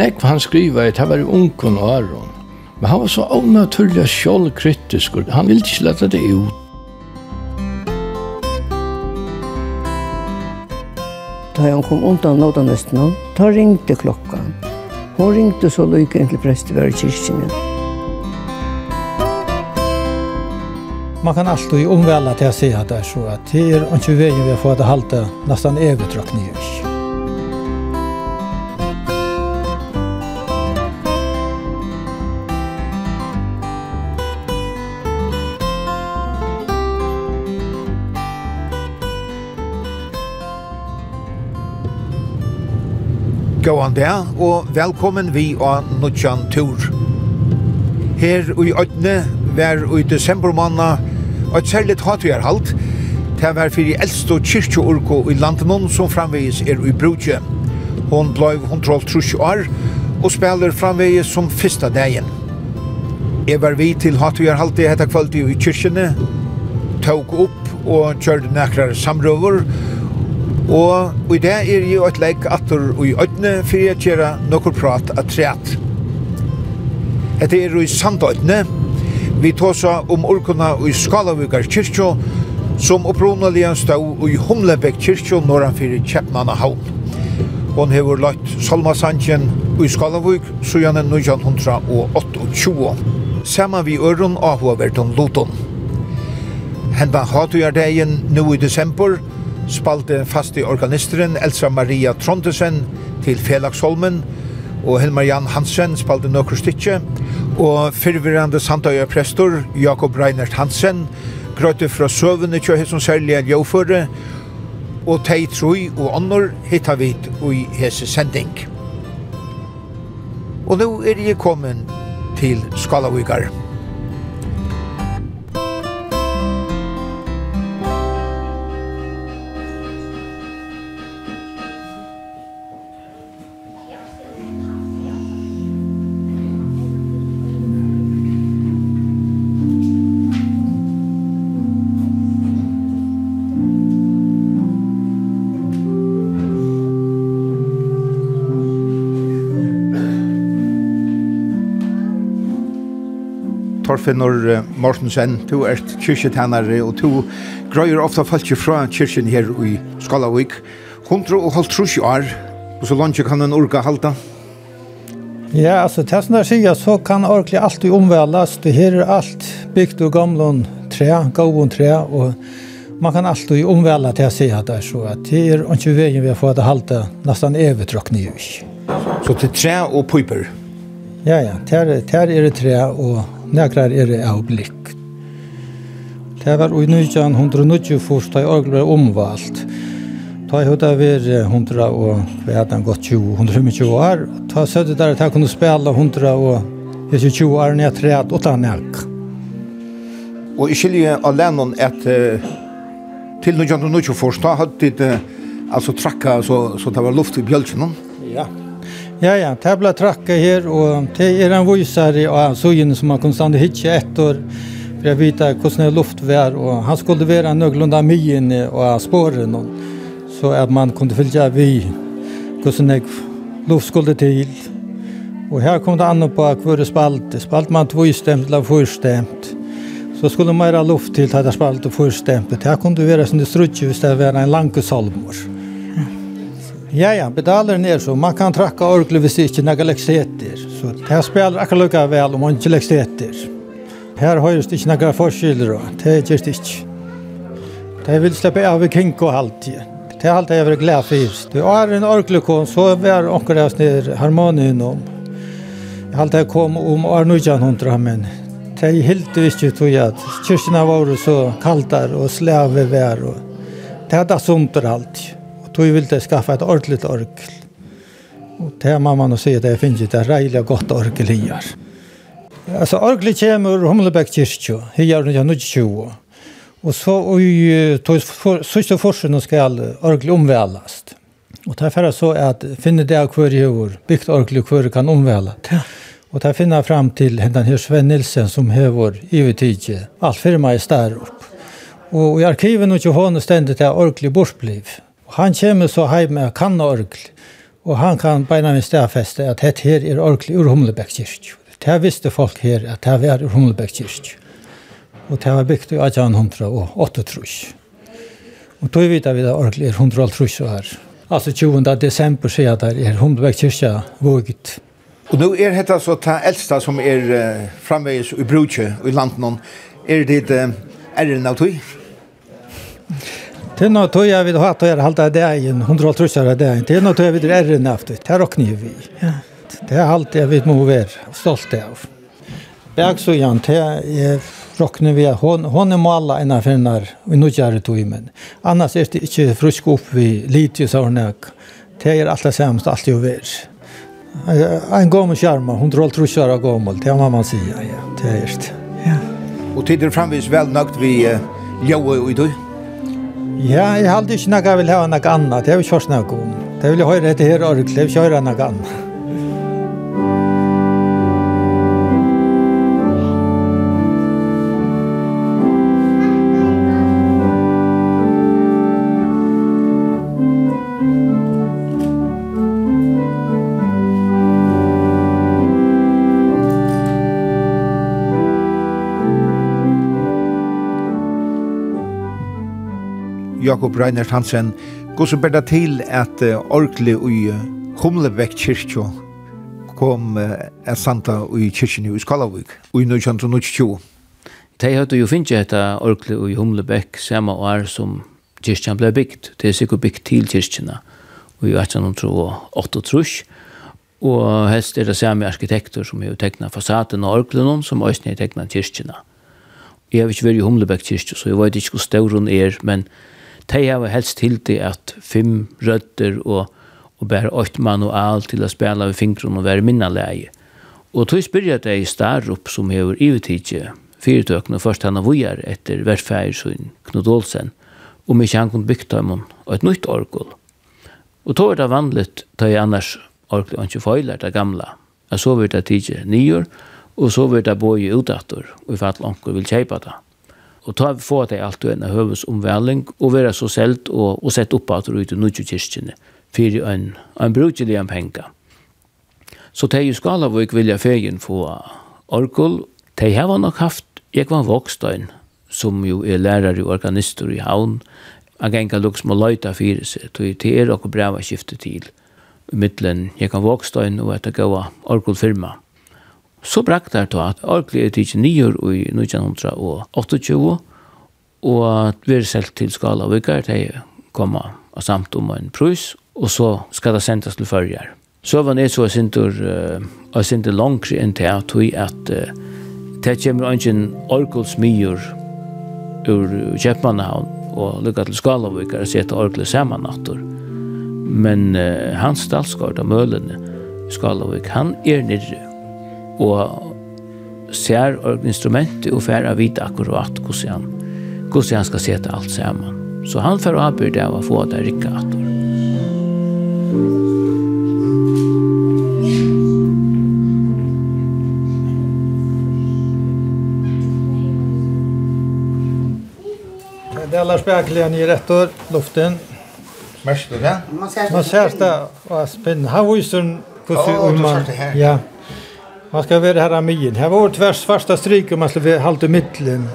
nekv han skriva i, det var unkon og Aron. Men han var så onaturlig sjålkritisk, og han ville ikke lette det ut. Da han kom undan nådanesten, da ringte klokka. Hun ringte så lykke inn til presteværet i kyrkene. Man kan alltid omvälja till att säga att det är så att det är inte vägen vi har fått att halta nästan övertrakningar. Gåan der, og velkommen vi av Nutsjan Tur. Her i Øtne var i desembermanna et særligt hatvigarhalt. Det var fyrir eldste og kyrkjeorko i landet som framvegis er i brudje. Hon blei 130 år og spiller framvegis som fyrsta dagen. Jeg var vi til hatvigarhaltet hetta kvalitet i kyrkjene, tog opp og kjørde nekrar samrøver, og Og i det er jo et leik atter og i øyne for jeg kjera nokkur prat av treat. Etter er jo i sandøyne. Vi tåsa om orkona i Skalavukar kyrkjo, som opprunaligen stod i Humlebekk kyrkjo norranfyr Kjeppmanna haun. Hon hefur lagt Salma Sanchen i Skalavuk, sujan en 1928. Saman vi øron avhåverton Luton. Henda hatujar degen nu i desember, spalte faste organisteren Elsa Maria Trondesen til Felagsholmen, og Helmar Jan Hansen spalte nøkker stykje, og fyrvirrande Sandøya prestor Jakob Reinert Hansen grøyte fra søvende til som særlig er jøvføre, og tei troi og annor hitta vit i hese sending. Og nå er jeg kommet til Skalavigar. Skalavigar. Torfinnur Mortensen, du er kyrkjetænare, og du grøyer ofta falskje fra kyrkjen her i Skalavik. Hundru og halvt trus år, og så langt kan en orka halda? Ja, altså, til sånn der sier, så kan orkli alt i det her er alt bygd ur gamlun tre, gavun tre, og man kan alt i omvæla til å si at det er så at det er ikke veien vi har fått halta halte nesten evitråk nye. Så til tre og piper? Ja, ja, ter, ter er det tre og nekrar er av blikk. Det var i 1990 først da jeg orgel ble omvalgt. Ta i høyda var 100 og vi hadde han gått 20-120 år. Ta sødde der at jeg kunne spille 100 og 20 år når jeg tredje åtta nek. Og i skilje alene at til 1990 først da hadde det altså trakka så, så det var luft i bjølsen. Ja, ja, det ble trakket her, og det er en visare av søgene som har konstant hittet ett år, for jeg vet hvordan det luft var, og han skulle være nøglunda mye inne av spåren, så at man kunne fylgja vi hvordan det luft skulle til. Og her kom det an på hver spalte. Spalt man tvoistemt eller fyrstemt, så skulle man ha luft til at det spalte fyrstemt. Her kunne det være som det strutje hvis det var en lange salmor. Ja, ja, pedalen er så. Man kan trakka orglet hvis det ikke er lekseter. Så det spiller akkurat lukka vel om man ikke lekseter. Her høyres det ikke noen forskjeller, det er ikke ikke. Det vil slippe av i kinko halvtid. Det er alltid jeg vil glede for. Det er en orglet så var akkurat jeg snir harmonien om. Jeg har alltid kom om år hundra, men det er helt ikke tog at kyrkene var så kaldar og slave vær. Det er det sunt alltid tog vil det skaffa ett ordentligt orkel. Og det man man si at det finner det reilig godt orkel her. Altså, orkelet kommer Humlebæk kyrkjø, her er det 20. Og så i sørste forskjellen skal orkelet omvelast. Og det er for så at finne det hver i år, bygd orkelet hver kan omvela. Ja. Og det finna fram til den her Sven Nilsen som hever ivetidje, alt firma i stær opp. Og i arkiven og ikke hånden stendet det er orkelig bortbliv. Og han kommer så hjem med kanna orgel, og han kan beina min stedfeste at dette her er orgel ur Humlebæk kyrk. Det visste folk her at det var ur Humlebæk kyrk. Og det var bygd i 1838. Og tog vidt vi da orgel er 150 her. Altså 20. desember sier at det er Humlebæk kyrkja våget. Og nå er dette så ta eldsta som er uh, framvegis i brukje i landet. Er det uh, er det noe tog? Det är något jag vill ha att jag halte det i 150 av det. Det är något jag vill är det efter. Det er råkne vi. Det er alt jeg vil må være stolt av. Bäck så jant jag rocknar vi hon hon er måla ena av och i gör tog, men annars er det ikke frusk opp vi lite så när det er är allt sämst allt ju värst. En gammal skärma, 150 av gammel, det har man säger, ja, det er det. Ja. Och tiden framvis vel nøgt vi uh, ljåa i tog. Ja, jeg har aldri ikke noe jeg vil ha noe annet. Det er jo ikke noe om. Det vil jeg høre etter her orkelig. Det vil ikke høre noe annet. Jakob Reinert Hansen, gå så bedre til at orkle i Humlebæk kyrkjå kom et santa i kyrkjen i Skalavik i 1920. De hadde jo finnet et orkle i Humlebæk samme år som kyrkjen ble bygd. Det er sikkert bygd til kyrkjene i 1808 trus. Og helst er det samme arkitekter som har tegnet fasaden og orklene som også har tegnet kyrkjene. Jeg har ikke vært i Humlebæk kyrkje, så jeg vet ikke hvor stor hun er, men de har helst til det at fem røtter og, og bare åtte manual til å spille av fingrene og være minne leie. Og tog spør jeg deg i Starup som hever ivetidje fyrtøkene først han har vujar etter verfeirsyn Knud Olsen om ikke han kunne bygge dem og et nytt orgel. Og tog er det vanligt da jeg annars orgel og ikke feiler det gamle. Jeg så vidt det tidje nyer og så vidt det i utdatter og i fall onker vil kjeipa det. Og ta få at det alt en høves omvæling, og være så selt og, og sett opp at du ut i nødvendig kyrkjene, for en, en brukelig en penger. Så det er skalavøk vilja fegen få orkul. De har nok haft, jeg var vokstøyn, som jo er lærer og organister i havn, jeg kan ikke lukke små løyta fyrir seg, tog det er okkur breva skifte til, i middelen, jeg kan vokstøyn og etter gåa orkulfirma. firma Så brakk det at Orkli er tidsi nyer i 1928, og at vi er selt til skala vikar, det kommer og samt om en prøys, og så skal det sendes til førjer. Så var det så sindur, uh, sindur langt enn til at vi at uh, det kommer ingen orkelsmyr ur Kjeppmannhavn og lukka til Skalavikar og sette orkle saman nattur. Men uh, hans stalskart av mølene Skalavik, han er nirri og ser instrumentet og fer å vite akkurat hvordan han, hvordan han skal sette alt sammen. Så han fer å avbyrde av å få det rikket atter. Det er Lars Bergelian i rättor, luften. Märkst du det? Man ser det. og spennende. Han viser hvordan man... Ja. Man ska vara här amin. Här var tvärs första stryk om man skulle halta mitten.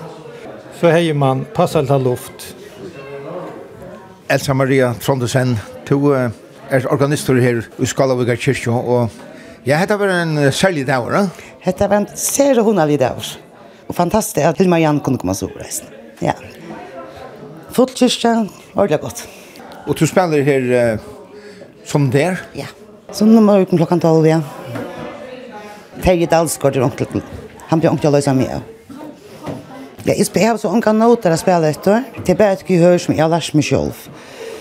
Så hejer man passar ta luft. Elsa Maria Trondesen, du uh, er organister her i Skalavika kyrkja, og ja, dette var en særlig dag, va? Dette var en særlig hundalig dag. Og fantastisk at Hilma Jan kunne komme så reisen. Ja. Fullt kyrkja, ordentlig godt. Og du spiller her uh, som der? Ja, som nummer uten klokkan 12, ja. Terje Dalsgård är onkel. Han blir onkel Loisa med. Ja, jeg spiller så onkel noter att spela etter. Det er bare et gehør som jeg har lært meg selv.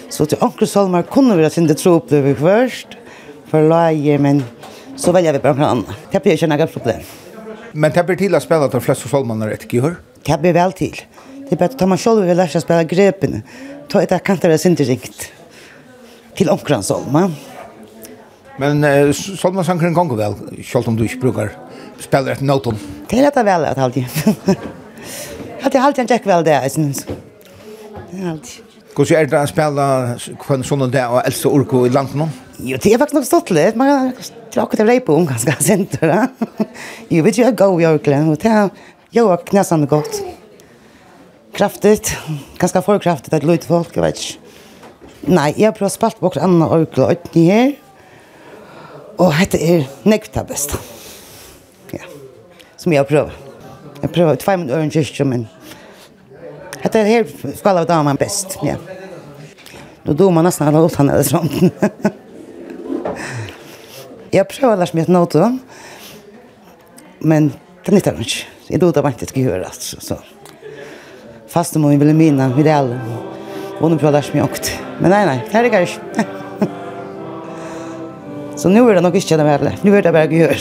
Så til onkel Solmar kunne vi ha sin det tro på det først. For lager, men så velger vi bare onkel annan. Det blir ikke noe problem. Men det blir til å spille spela de flesta er et gehør? Det blir vel til. Det är bara att man själv vill lära sig spela grepen. Ta ett kantar det inte riktigt. Til onkel Solmar. Men uh, sånn man sanker en gang vel, selv om du ikke bruker spiller etter noten. Det er dette vel, at alltid. At jeg alltid en tjekk vel det, jeg synes. Det er alltid. Hvordan er det å spille kvann sånn og det og eldste orko i landet nå? Jo, det er faktisk nok stått litt. Man har akkurat rei reipo om ganske senter, da. Jo, vet jo, jeg går i Orkland, og det er jo knæsende godt. Kraftigt, ganske for kraftigt, at løyte folk, jeg vet ikke. Nei, jeg har prøvd å spille på akkurat annen Orkland, og ikke her. Og dette er nekta best. Ja. Som jeg har prøvd. Jeg prøvd tvei mot øren kyrkje, men dette er her skal av damen best. Ja. Nå do man nesten alle åttan eller sånt. jeg prøvd å lære meg et nåte, men det nytter han ikke. Jeg do det bare ikke skal gjøre, altså. Så. Fast om vi ville minne, vi det alle. Og nå prøvd å lære meg åkt. Men nei, nei, det er det ikke. Så nu är det nog inte det här. Nu är det bara att göra.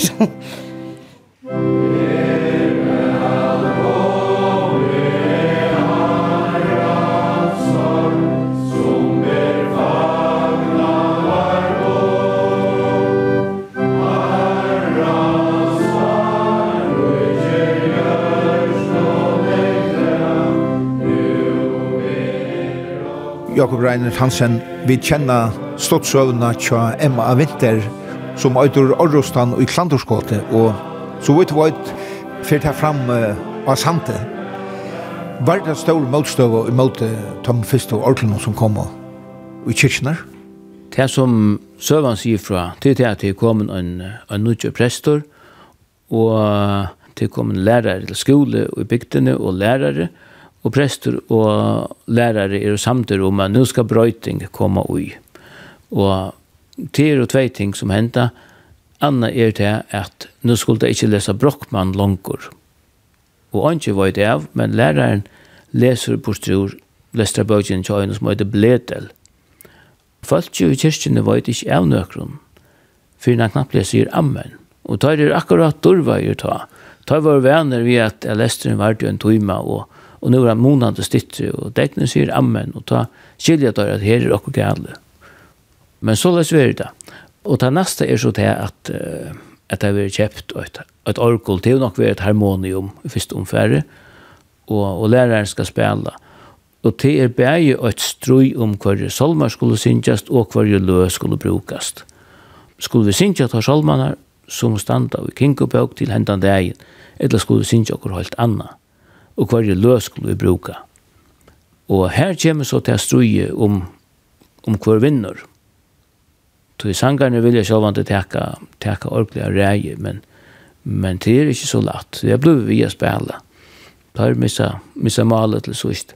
Jakob Reiner Hansen, vi kjenner ståttsøvna tja Emma Vinter, som eitur Orrostan og i Klandorskåte, og så vidt veit fyrt her fram uh, av Sante. Var det stor motstøv i måte Tom Fist og Orklund som kom og i kyrkjener? Det som søvann sier fra, til det at det kom en, en nødje prester, og det kom en lærere til skole og i bygdene, og lærere, og prester og lærere er samtidig om at nå skal brøyting komme ui. Og det er jo tve ting som henda. Anna er det at nå skulle jeg ikke lese Brockmann langer. Og ikke var det av, men læreren leser på strur, leser bøkjen til øynene som heter Bledel. Folk jo i kyrkjene var det ikke av nøkron, for han knapt leser Amen. Og tar det akkurat durveier ta. Tar var venner vi at jeg leste den hvert jo en tøyma, og, og nå er han månande stytter, og degnen sier Amen, og ta skilja tar at her er akkurat gale. Men så løs vi det. Og det neste er så til at, at det har kjøpt et, et orkol til nok vært et harmonium i første omfære, og, og læreren skal spille. Og det er bare et strøy om hver solmer skulle syngjast og hver lø skulle brukast. Skulle vi syngja ta solmanar som standa i kinkopøk til hendan dagen, eller skulle vi syngja okkur helt anna, og hver lø skulle vi bruka. Og her kommer så til strøy om, om hver vinner. Tu i sangarne vill jag själva inte täcka, täcka orkliga räger, men, men det är inte så lätt. Jag blev via spela. er missa, missa malet til sist.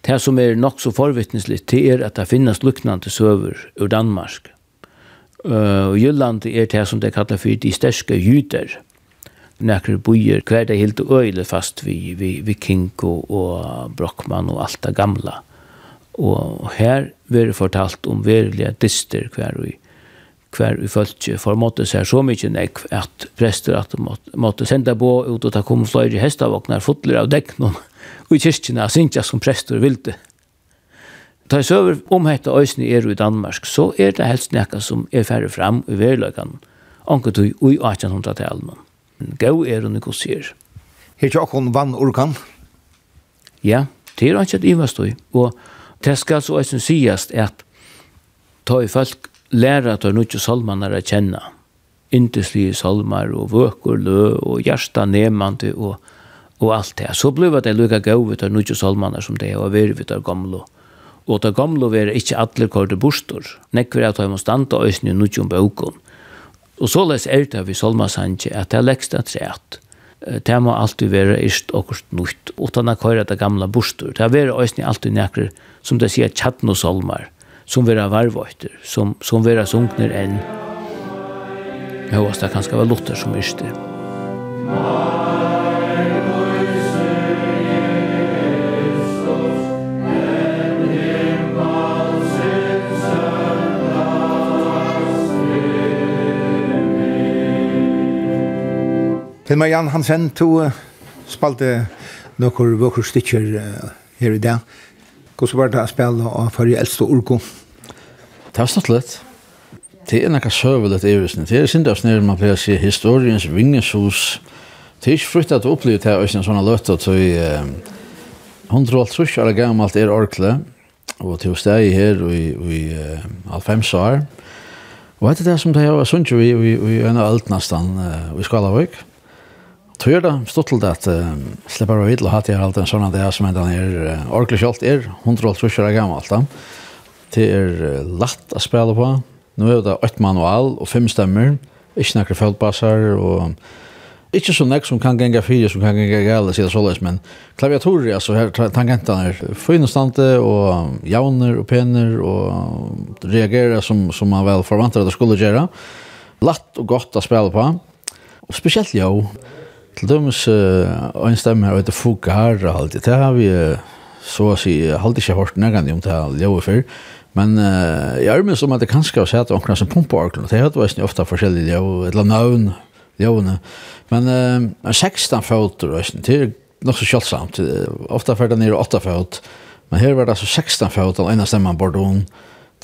Det som är nog så forvittneslig, det er att det finns luknande söver ur Danmark. Uh, og Jylland er det som det kallar for de sterske jyder. Nekre bojer, hver det helt øyle fast vi, vi, vi Kinko og Brockmann og alt det gamla. Og her blir fortalt om verilige dyster hver vi hver vi følte for måtte seg så mye nekv at prester at måtte, måtte sende på ut og ta kom fløyre hestavåkner fotler av dekknum og i kyrkina sinja som prester vilde. Ta i søver om hette øysene er i Danmark så er det helst nekka som er færre fram i verløkan anket ui ui 1800-talen. Gau er hun ikke sier. Her tjokkon vann orkan? Ja, det er ikke et ivastøy og Det skal så også sies at ta i folk læra at det er noe salmene er kjenne. Inteslige salmer og vøker lø og hjärsta nemande og, og alt det. Så ble det lukka gau ut av noe salmene som det er og veri ut av gamle. Og det gamle var ikke alle korte bostor. Nekver at de må standa øyne noe om bøkken. Og så les er det vi salmasanje at det er lekst at det det må alltid være ist og nutt, utan å køyre det gamla bostur. Det er øyne alltid nekker, som det sier, tjattn og solmar, som vera varvøyter, som, som vera sunkner enn. Jeg håper det kanskje var lotter som ist det. Musik Til meg Jan Hansen, to uh, spalte nokkur vokur stikker uh, her i dag. Hvordan var det å spille og føre eldste orko? Det var snart litt. Det er nekka søvelet i husen. Det er sindavs nere man pleier å si historiens vingeshus. Det er ikke frukt at du opplever det i sånne løtta til hundra alt trus er gammalt er orkle og til steg her i, i uh, alfems år. Og etter det som det er sunnkjøy i, i, i en av alt nesten uh, i Skalavøk. Tror jeg da, stått til det at uh, slipper å vite og hatt jeg alt en sånn at det som en den er uh, orkelig kjølt er, 100 trusjer er gammelt da. Det er uh, lett å spille på. Nå er det ett manual og fem stemmer, ikke nekker feltbasser og ikke så nek som kan genga fire som kan genga gale, sier så løs, men klaviaturer, altså her tangentene er fynestante og jauner og pener og reagerer som, som man vel forventer at det skulle gjøre. Latt og godt å spille på. Og spesielt jo, ja, Til dømes en stemme her, og etter Fogar og alt det. Det har vi, så å si, halvt ikke hørt nærkant om det her ljøet før. Men uh, jeg er med som at det kanskje har sett omkring som pumpearklen. Det har jo ofte forskjellige ljø, et eller navn ljøene. Men uh, 16 føtter, det er nok så kjølsamt. Ofte fer det ned 8 fot. Men her var det altså 16 føt, den ene stemmen bort hun,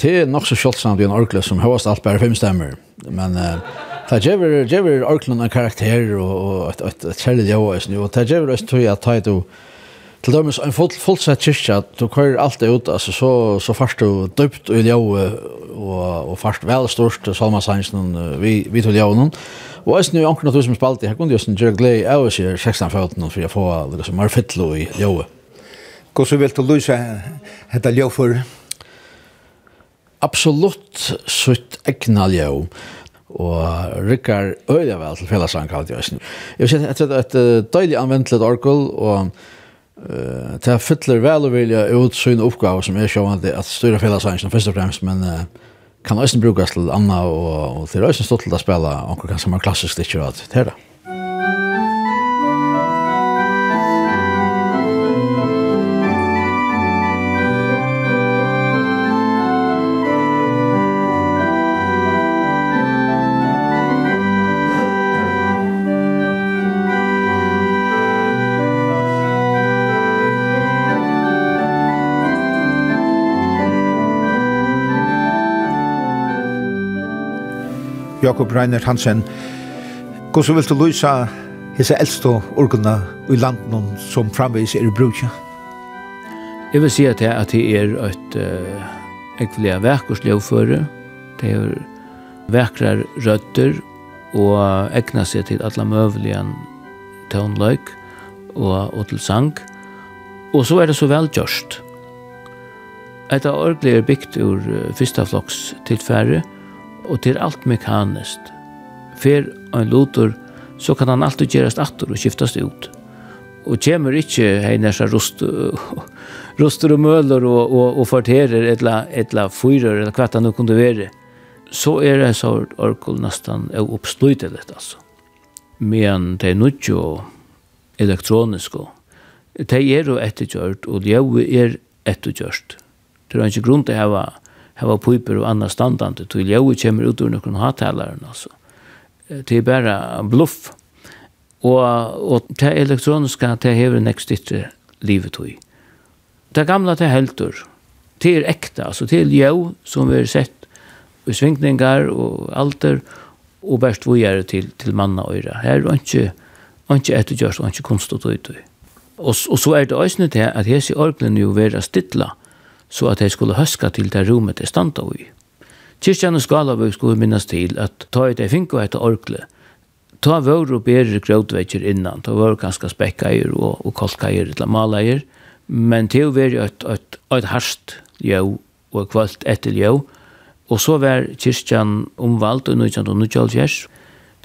Det er nok så kjølsamt i en orkle som høyest alt bare fem stemmer. Men... Uh, Ta jever jever Orklund en karakter och ett ett et kärlek jag var nu och ta jever oss tror jag tajt och till dem en full fullsatt kyrka då kör allt ut alltså så så fast du döpt och jag och och fast väl störst Salma Sainsen vi vi tog jag någon och är nu ankna du som spalt här kunde just en juggle hours här 16 15 för jag får det som mer fittlo i jag. Hvordan så du till dette heter for? Absolutt sutt egna ljøv og rykkar øyla vel til fellesang kalt jeg Østen. Jeg vil si at det er et døylig anvendelig orkel, og uh, det fytler vel og vilja ut sine oppgave som er sjående at styrer fellesang først og fremst, men uh, kan også brukes til Anna og, og det er også stått til å spille, og ganske mer klassisk stikker og alt det her da. Jakob Reiner Hansen. Hvordan vil du løse disse eldste orgene i landet som framvis er i brukje? Jeg vil si at det, er, det er et uh, ekvillige verkerslevføre. Det er verkrar røtter og egna seg til alle møvelige tånløyk og, og til sang. Og så er det så velgjørst. Et av orgelet er bygd ur uh, fyrstaflokks tilfære, og og til alt mekaniskt. Fer ein lutur, så kan han alltid gjerast atter og skiftast ut. Og kjemur ikkje heinersa rust, rustur og møller og, og, og forterer etla, etla fyrer eller hva han kunne være. Så er det så orkul nesten oppsluiteligt, altså. Men det er nudjo og elektronisk og det er jo ettergjørt og det er ettergjørt. Det er ikke grunn til å hava hava piper och annars standande jag och kommer ut ur någon hattalaren alltså. Det är bara bluff. Och, och det elektroniska det hever en ytter livet tog. Det gamla det heldur. Det är äkta. Alltså det är jo som vi har sett i svinkningar och alter og best gör till till manna och öra. Här är inte ikke, ikke ettergjørst og ikke konstigt ut. Og, og så er det også til at hese orglene jo vera stilla så at de skulle huske til det rommet de stod i. Kyrkjan og Skalavøk skulle minnes til at ta i det finko etter orkle, ta vår og bedre grådvekker innan, ta vår ganske spekkeier og, og kolkeier eller maleier, men til å være et, et, et harst jo og kvalt etter jo, og så var kyrkjan omvalgt i 1990,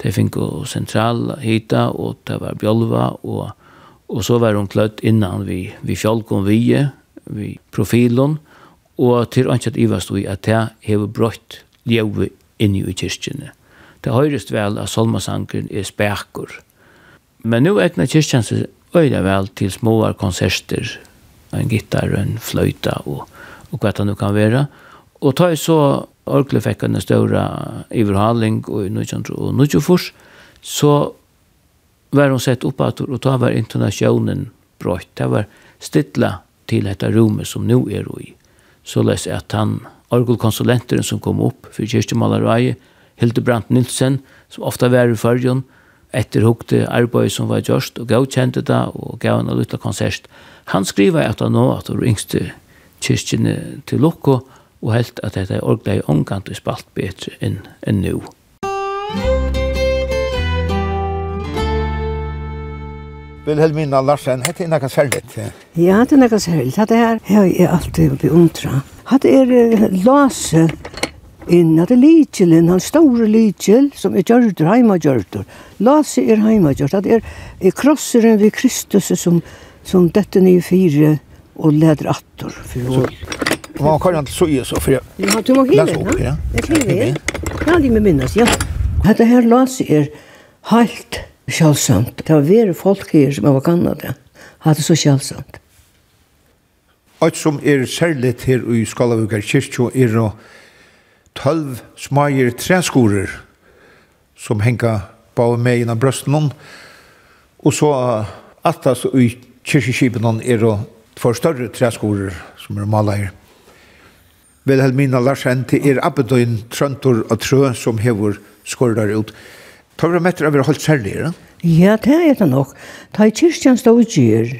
de finko sentral hita, og det var bjolva, og, og så var hun kløtt innan vi, vi fjolk om vie, vi profilen, og til anset ivast vi at det hever brøtt ljøve inni i kyrkjene. Det høyrest vel at solmasankeren er spekur. Men nu egnar kyrkjan seg øyla vel til små konserter, en gitar, en fløyta og, og hva det nu kan være. Og ta så orkelig fikk en større iverhaling og i 1924, så var hun sett oppator, og ta var intonasjonen brått. Det var stilla til dette rommet som nå er i. Så les at han, orgelkonsulenteren som kom opp for kyrkjemalerøyet, Hildebrandt Nilsen, som ofta var i førjen, etterhugte arbeid som var gjørst, og godkjente det, og gav en liten konsert. Han skriver at han nå at det var yngste kyrkjene til Lokko, og helt at dette orgelet er omgant og spalt bedre enn, enn nå. Musikk Vilhelmina Larsen, hette er nekka særligt. Ja, hette er nekka særligt. Hette her har jeg alltid beundra. Hette er lase inn, hette er lykjelen, han store lykjel, som er gjørdur, heima gjørdur. Lase er heima gjørdur, hette er, er krosseren ved Kristus som, som dette nye fire og leder attor for vår. Man kan ikke så i så, for jeg ja, du må hive, ja. Jeg hiver, ja. Ja, de må minnes, ja. Hette her lase er halt sjálfsamt. Det var veri folk her som var kanna det. Hadde så sjálfsamt. Alt som er særligt her i Skalavukar kyrkjo er å tølv smager træskorer som henga på med innan brøsten og så atas i kyrkjeskipen er å for større træskorer som er maler her. Vilhelmina Larsen til er abbedøyn trøntor og trø som hever skorrar ut. Tar du metter av å holde kjærligere? Ja, det er det nok. Da i kyrkjen stod i kjør,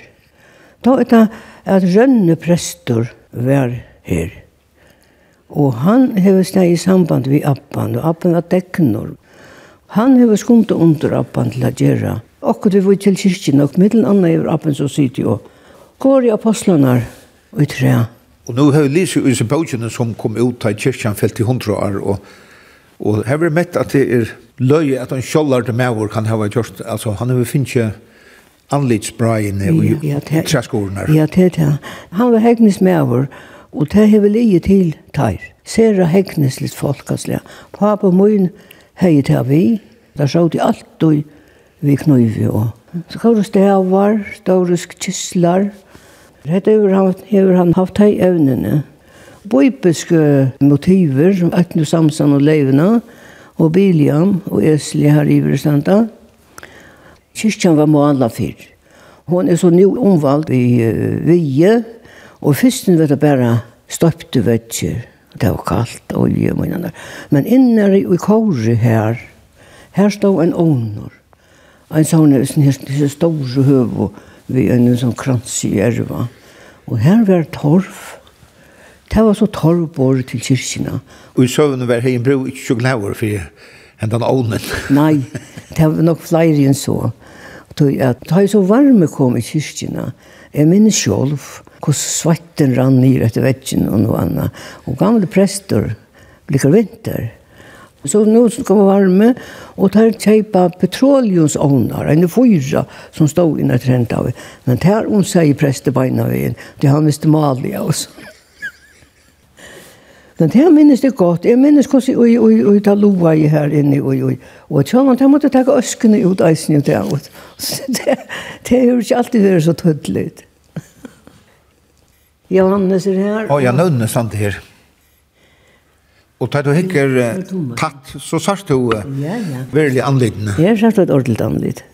da er det at rønne prester var her. Og han hever steg i samband vi appan, og appan var dekknor. Han hever skumt under appan til å gjøre. Akkurat vi var til kyrkjen, og middelen anna hever appan så sitter jo. Går i apostlanar og i trea. Og nå har vi lyst i bøkene som kom ut av kyrkjen felt i hundra år, og, og hever mett at det er løye at han kjollar til mævor kan hava gjort, altså han har finnes ikke anlitsbraien i træskorene. Ja, det er Han var hegnis mævor, og det har vi lige til teir. Sera hegnis litt folkaslega. Papa min hei til vi, da sjå de alt du vi knuivi og. Så kvar stavar, ståres kyslar. Hette hever han haft hei evnene. Bøypiske motiver, etnu Samson og leivna, og Biljam og Esli her i Vrestanda. Kyrkjan var måla fyrr. Hon er så nu omvald i uh, Vige, og fyrsten var det bare støpte vetjer. Det var kaldt, olje og mye. Men innan i kåre her, her stod en ånor. En sånn er sånn her store høv, og vi er en sånn krans i erva. Og her var torf, Det var så torvbord til kyrkina. Og i søvn var hei en bro ikke så glæver for enn den ånden. Nei, det var nok flere enn så. Det var så varme kom i kyrkina. Jeg minnes sjolv hvor svetten rann ned etter vetjen og noe annet. Og gamle prester blikker vinter. Så nå kom varme, og der kjeipa petroleumsovnar, en fyra som stod innan trent av. Men der hun sier prestebeina ved, det har mest malig av oss. Men det minnes det godt. Jeg minnes hvordan oi, oi, oi, ta loa i her inne, oi, oi. Og tjallan, jeg måtte takke øskene ut eisen ut av. Det, det er jo ikke alltid vært så tødelig. Johannes er her. Å, ja, nødne stand her. Og da du hikker tatt, så sørst du ja, ja. virkelig anledende. Jeg har sørst et ordentlig anlyd.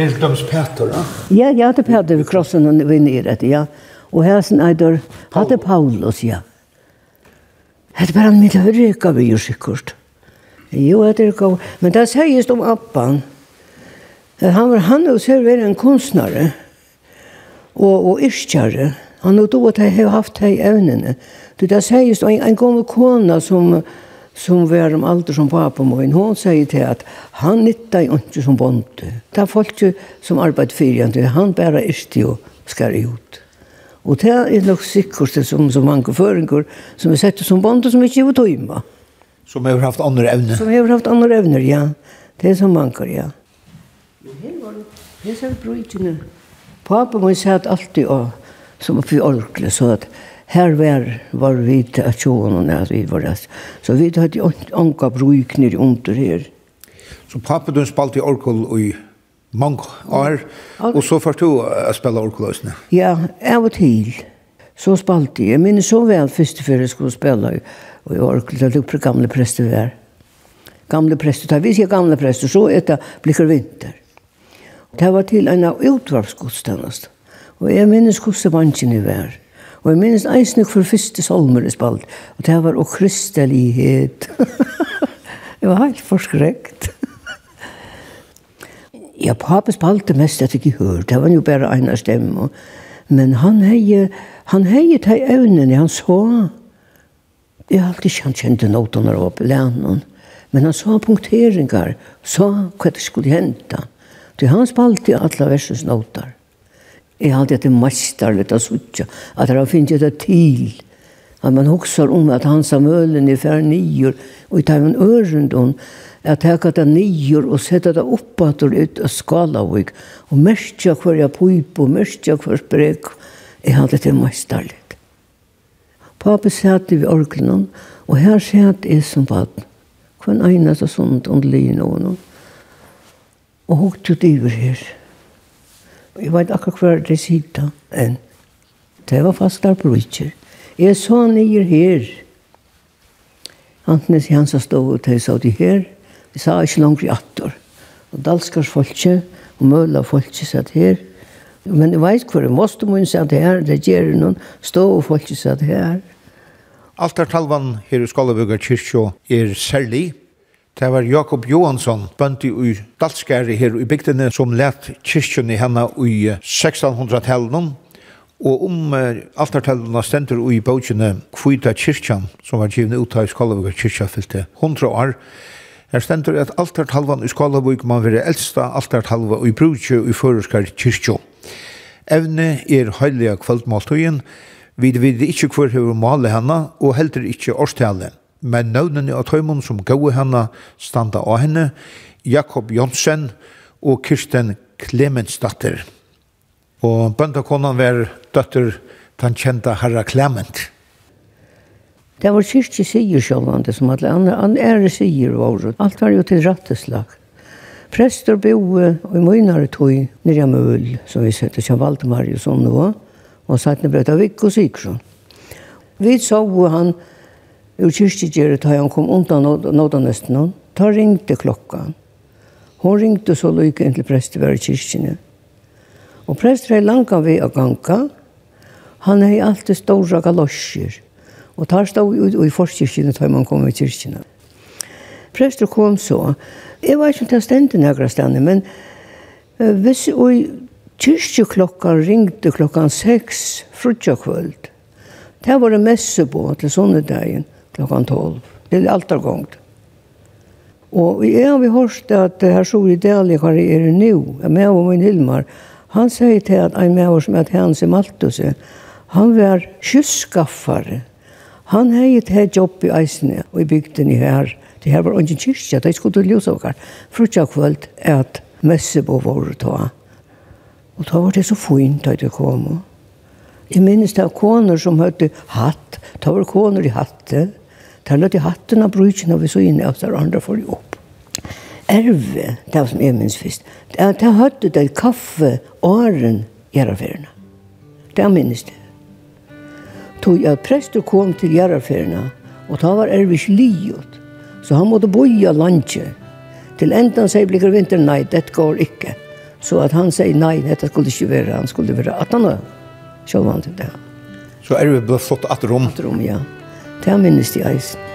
Er døms Peter, da? Ja, ja, det er Peter, krossen og vi nere, ja. Ja. Og her sin eider hadde Paulus, ja. Hette bare han mitt hørreka vi jo sikkert. Jo, det er ikke. Men det sies om Appan. Han var han og ser være en kunstnare og, og yrkjare. Han og då at jeg har haft hei evnene. Du, det sies en, en gammel kona som som var om alder som pappa min, hon sier til at han nytta jo ikke som bonde. Det er folk som arbeid fyrir han, bare ikke og skar ut. Og det er nok sikkert som, som mange føringer som er sett som bonde som ikke er tøyma. Som har haft andre evner. Som har haft andre evner, ja. Det er som mange, ja. Men her var det, her ser brøytene. Pappa må sett alltid av, som oppi orkle, så at her var, var vi til at sjåen og vi var rett. Så vi hadde anka brøykner under her. Så pappa, du spalt i orkle og i mange år, og så først du å spille orkeløsene? Ja, av og til. Så spalte jeg. Jeg minner så vel først før jeg skulle spille og i orkel, da var gamle prester der. Gamle prester, da vi sier gamle prester, så etter blikker vinter. Det var til en av utvarpsgodstjenest. Og jeg minnes hvordan vansjen vær. Og jeg minnes eisnig for første solmer i spalt. Og det var «Å kristelighet». det var helt forskrekt. Ja, pappa spalte mest etter gehør. Det var jo bare en av stemmen. Men han heie, han hei ta evnen, han så. Jeg har alltid kjent kjente var på lenen. Men han sa punkteringar, sa hva det skulle hente. Det han spalte alle versens noter. Jeg hadde etter mesterlig av suttja, at han finner det til. At man husker om at han sa mølen i fær nyer, og i tar man ørendom, at jeg hadde nyer og sette det opp at det ut av skalavik og mørkja hver jeg pøyp og mørkja hver sprek jeg hadde det mesterlig Papi satt i orkelen og her satt jeg som baden hver eneste sånt om lino og og hukte ut iver her. Jeg vet akkurat hver det sitter enn det var fast der på Richard jeg så nye her. Antnes Jansa stod og tøy sa de her, Jeg sa ikke langt i atter. Og dalskars folke, og møla folke satt her. Men jeg vet hvor jeg måste mun satt her, det gjør noen stå og folke satt her. Altartalvan her i Skalabøga kyrkjå er særlig. Det var Jakob Johansson, bøndi i Dalskari her i bygdene, som let kyrkjønne henne i 1600-tallet. Og om uh, altartallene stender i bøkene Kvita kyrkjan, som var givet ut av Skalavika kyrkja fyllte 100 år, Her stendur at altartalvan i Skålavik man være eldsta altartalva i brúkje i føreskar kyrkjo. Evne er heilige kvöldmåltøyen, vi vet ikkje hver hefur male henne, og heldur ikkje årstale. Men nøvnene av tøymon som gau henne standa av henne, Jakob Jonsen og Kirsten Klemensdatter. Og bøndakonan var døtter den kjenta Herra Klement. Det var kyrkje sier sjålvande som alle andre ære sier var. Alt var jo til ratteslag. Prester boe og i møynare tog nere møl, som vi sette som Valdemar og sånn nå, og satt nere brøtta Viggo Sigurdsson. Vi så han ur kyrkjegjere da han kom undan nådanesten hon. Ta ringte klokka. Hon ringte så lykke inn til prester var i kyrkjene. Og prester er langa vi å ganga. Han er alltid stora galosjer. Og tar stå ut i forskirkene da man kom i kyrkene. Prester kom så. Jeg var ikke til stendte nøyre stedene, men uh, hvis vi kyrkjeklokkan ringte klokkan seks frutja kvöld, det var det messe på til sonnedagen klokkan tolv, er gongt. Og jeg har vi hørt at her så i Dali hva det er nå, jeg med og min Hilmar, han sier til at en med oss med at hans i Maltus, han var kyrkskaffare Han hei et heit jobb i eisene og i bygden i her. Det her var ungen kyrkja, det skulle til ljusåkar. Frutja kvöld at messebo var ta. Og da var det så fint at det kom. Jeg minnes det var koner som høyde hatt. Da var koner i hatte. Ta lødde hatten av brudgen av vi så inne av der andre for opp. Erve, det var som jeg minns først. Da høyde det kaffe, åren, gjerraferna. Det minnes det tog at prester kom til Gjerraferna, og ta var ervis liot, så han måtte boja landje. Til endan sier blikker vinter, nei, det går ikke. Så at han sier nei, dette skulle ikke være, han skulle være 18 år. Så til det. Så er vi blivit flott at rom? At rom, ja. Det minnes de eisen.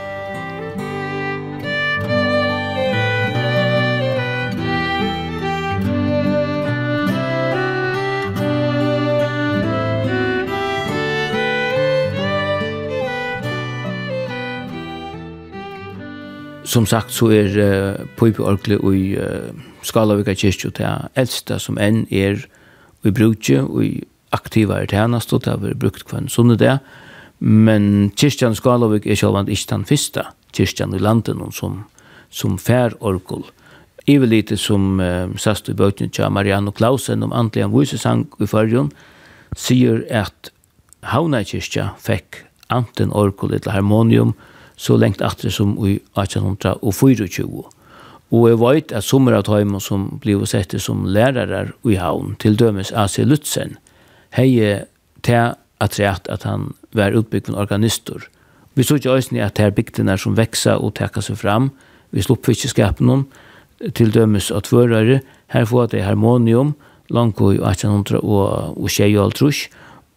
som sagt så er uh, pipeorglet i uh, Skalavika kyrkju til eldste som enn er i brukje og i aktiva er tjenest og det har vært brukt kvann sunne det men kyrkjan Skalavik er sjálfand ikke den fyrsta kyrkjan i landen som, som fær orgel Ivel lite som uh, sast i bøtjen til Marianne Klausen om antlian vusesang i fyrjon sier at Havna kyrkja fekk anten Orkul eller harmonium og så lengt atre som i 1824. Og jeg vet at sommer av tøymen som ble sett som lærere i havn, til dømes A.C. Lutzen, hei til at at han var utbygd en organistor. Vi så ikke også at her bygdene som veksa og teka seg fram, vi slupp fiskeskapen om, til dømes av tvørere, her får det harmonium, langt i 1800 og, og tjej og alt trus,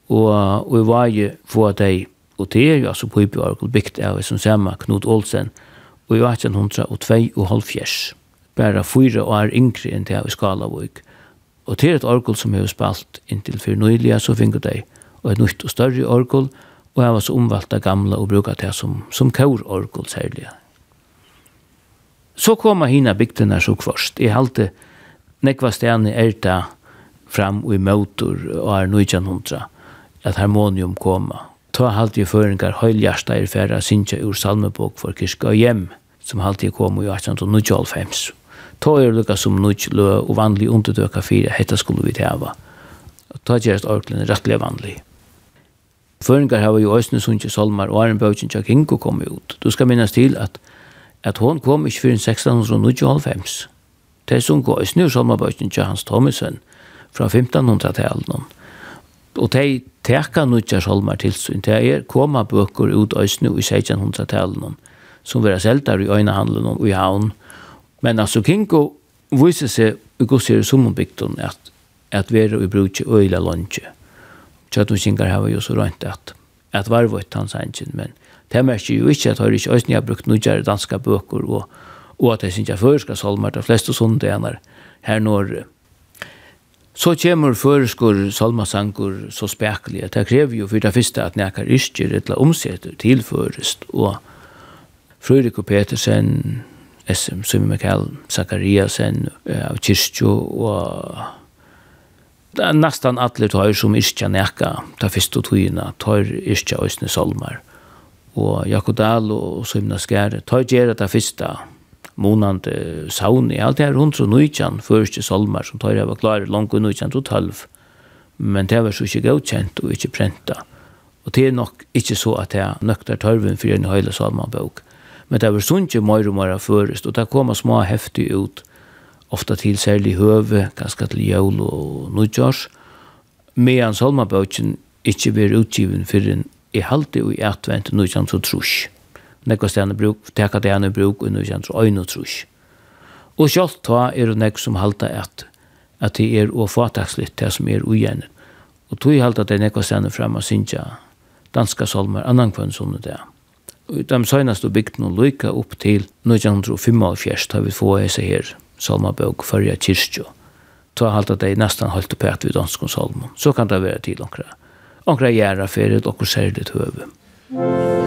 og, og i vei få det og det er jo altså Pøybyarkel bygd av som samme Knut Olsen og i 1802 og halvfjers bare fyra år yngre enn det av Skalavøk og det er et orgel som har spalt inntil for nøylige så finner de og et nytt og større orgel og jeg var så omvalgt av gamle og bruker det som, som kaurorgel særlig Så koma hina bygdene så kvarst. Jeg halte nekva stene erta fram og i møter og er 1900 at harmonium koma ta halde i føringar høyljarsta er færre a sinja ur salmebok for kyrka og hjem, som halde i kom i 1895. Ta er lukka som nudj lø og vanlig underdøka fire hetta skulle vi teva. Ta gjerst orklen rettelig vanlig. Føringar hava jo òsne sunnkje salmar og Arenbøkjen tja Kinko kom ut. Du skal minnas til at, at hon kom ikke fyrir 1695. Det sunnkje òsne ur salmarbøkjen tja Hans Thomisen fra 1500-talen og de teka nødja solmer til sin. Det er koma bøker ut snu i 1600-tallet som vera seltar i øynehandelen og i havn. Men altså Kinko viser seg i gossir sommerbygden at, at vera i bruk i øyla lunge. Kjøtnuskingar har jo så rønt at at varvøyt hans engin, men det merker jo ikke at høyre ikke øyne har brukt nødgjere danska bøker og, og at jeg synes jeg før skal de fleste sundener her når Så kommer føreskor salmasangur så spekelig at det krever jo for det første at nekar iskjer eller omsetter tilførest og Frøyrik og Petersen, SM, Sumi Mikael, Zakariasen av Kirstjo og det er nesten alle tar som iskja nekka ta første tøyina tar iskja òsne salmar. Og Jakodal og Sumna Skære tar gjerra ta første månande sauni, alt det her hundra nøytjan, første solmar som tar jeg var klar, langt og nøytjan til tølv, men det var så ikke godkjent og ikke prenta. Og det er nok ikke så at jeg nøkter tørven for en høyla salmanbok. Men det var sånn ikke mer og mer først, og det kom små heftig ut, ofta til særlig høve, ganske til jævl og nøytjars, medan salmanboken ikke blir utgiven for en i halte og i atvent nøytjan til trusk nekva stedene bruk, teka det ene bruk, og nu kjent så øyne og trus. Og sjalt ta er det nekva som halda at, at det er å fatakslitt det som er ugjene. Og tog halda det nekva stedene frem og synja danska solmer annan kvann som det er. Og de søgnast og bygd noen lykka opp til 1945, har vi få hese her salmabøk førja kyrkjo. Ta halta det nestan holdt på at vi danskon salmon. Så kan det være til onkra. Onkra gjerra fyrir okkur særligt høve. Musik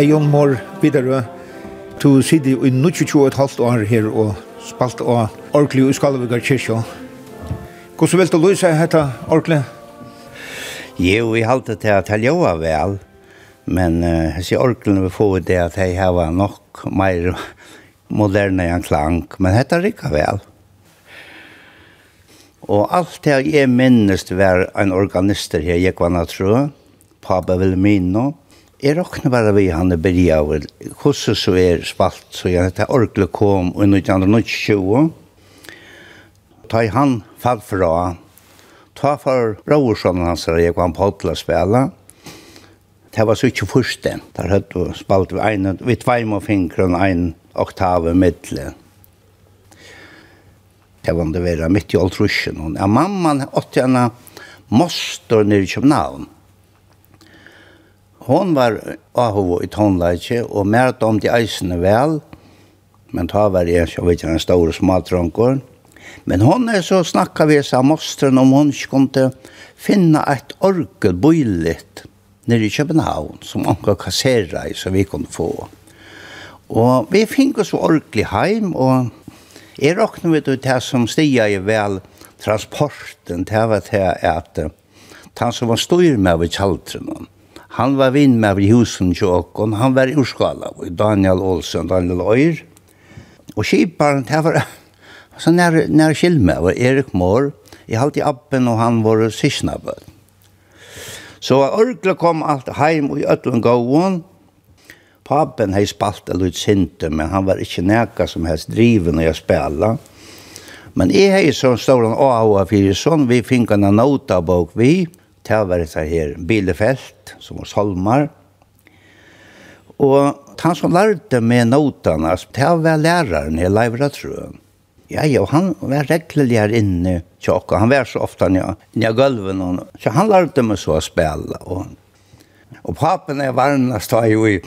Ei og mor videre to sidde i 22,5 år her og spalt av Orkli i Skalvigar kyrkja. Hvordan vil du løse dette Orkli? Jo, vi halte til at jeg jobba vel, men uh, jeg sier Orkli vi får det at jeg har nok mer moderne enn klang, men dette rikker vel. Og alt det jeg minnes var en organister her, jeg var naturlig, Pablo Vilmino, Jeg råkne bare vi han er berja av hvordan så er spalt, så jeg heter Orkle kom i 1920. 20. Ta i han fall fra, ta for Rorsson hans og jeg kom på til å spille. Det var så ikke første. Der hadde vi spalt vi en, vi tvei med og en oktave midtelen. Det var det vera mitt i alt rushen. Ja, mamma åtte henne moster nere i København hon var ahu i tonleitje, og mer om de eisene vel, men ta var jeg, jeg vet ikke, en stor smadronker. Men hon er så snakka vi sa mostren om hon ikke kom til finna et orkel bøylet nere i København, som anka kassera i, så vi kunne få. Og vi fikk oss orkelig heim, og jeg råkna vi til det som stia i vel transporten, det var til at han som var styr med ved kjaltren, Han var vinn med i husen til åkken. Han var i urskala. Daniel Olsen, Daniel Øyr. Og kiparen, det var... Så nær, nær Kilme var Erik Mår, i halte i appen og han var sysnabbe. Så Örkla kom alt heim og i öllum gåvan. Papen hei spalt en lite sinte, men han var inte neka som helst driven när jeg spela. Men jeg hei som stor en AHA fyrir sånn, vi fick en notabok vi det var det her Bilefelt, som var Solmar. Og han som lærte med notene, det var læreren i Leivra Trøen. Ja, ja, han var rekkelig her inne tjokka. Han var så ofte nja, nja gulven. Og, så han lærte meg så å spille. Og, og papen er varmest, da jo i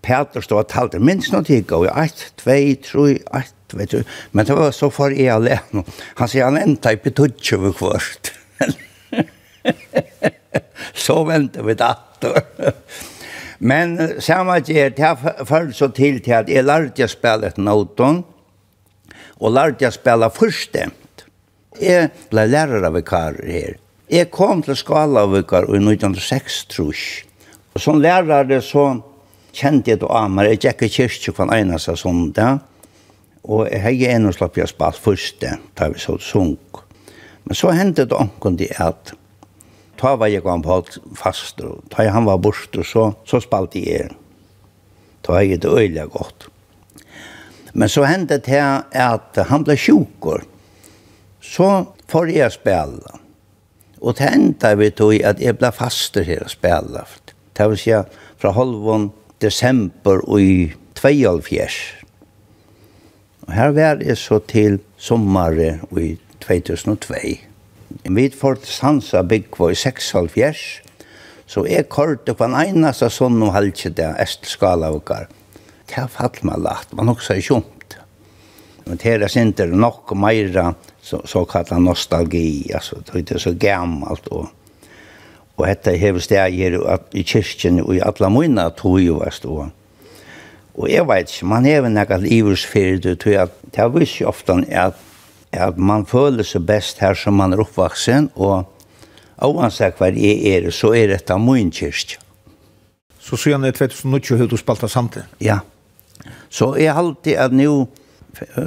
Peter stod og talte minst noe tid, og i tvei, 2, 3, vet du. Men det var så for jeg alene. Han sier han enda i petutje ved kvart. så väntar vi dator. Men samma tid det föll så till till att jag lärde jag spela ett noton och lärde jag spela förstämt. Jag blev lärare av vikar här. Jag kom till skala av vikar i 1906 tror jag. Och som lärare så kjente jeg det av meg. Jeg gikk i kyrkje hver eneste sondag. Og jeg hadde en og slapp jeg spalt første, da vi så sunk. Men så hendte det omkring det at ta var jeg kom på fast, og ta han var bort, og så, så spalt jeg er. Ta jeg det øyelig godt. Men så hendte det her at han ble sjukker. Så får jeg spille. Og det enda vi tog at jeg ble faster her og spille. Det vil si fra halvån desember og i 2012. Og her var jeg så til sommeren i 2002. Vi får til Sansa byggva i 6,5 så jeg kortet på en eneste sånn og halvtje det, Estelskala og kar. Det har fallet meg lagt, man også er kjumt. Men det er ikke nok mer så, så kallet nostalgi, altså, det er så gammalt og og hetta hevur stæð her í kirkjun og í alla munna tøy og vast og og eg veit man hevur nakað livs fyrir tøy at ta vissi oftan at at man føler seg best her som man er oppvaksen, og oansett hva jeg er, så er dette min kyrkja. Så siden er 2020 har du spalt det samtidig? Ja. Så jeg har alltid at nå,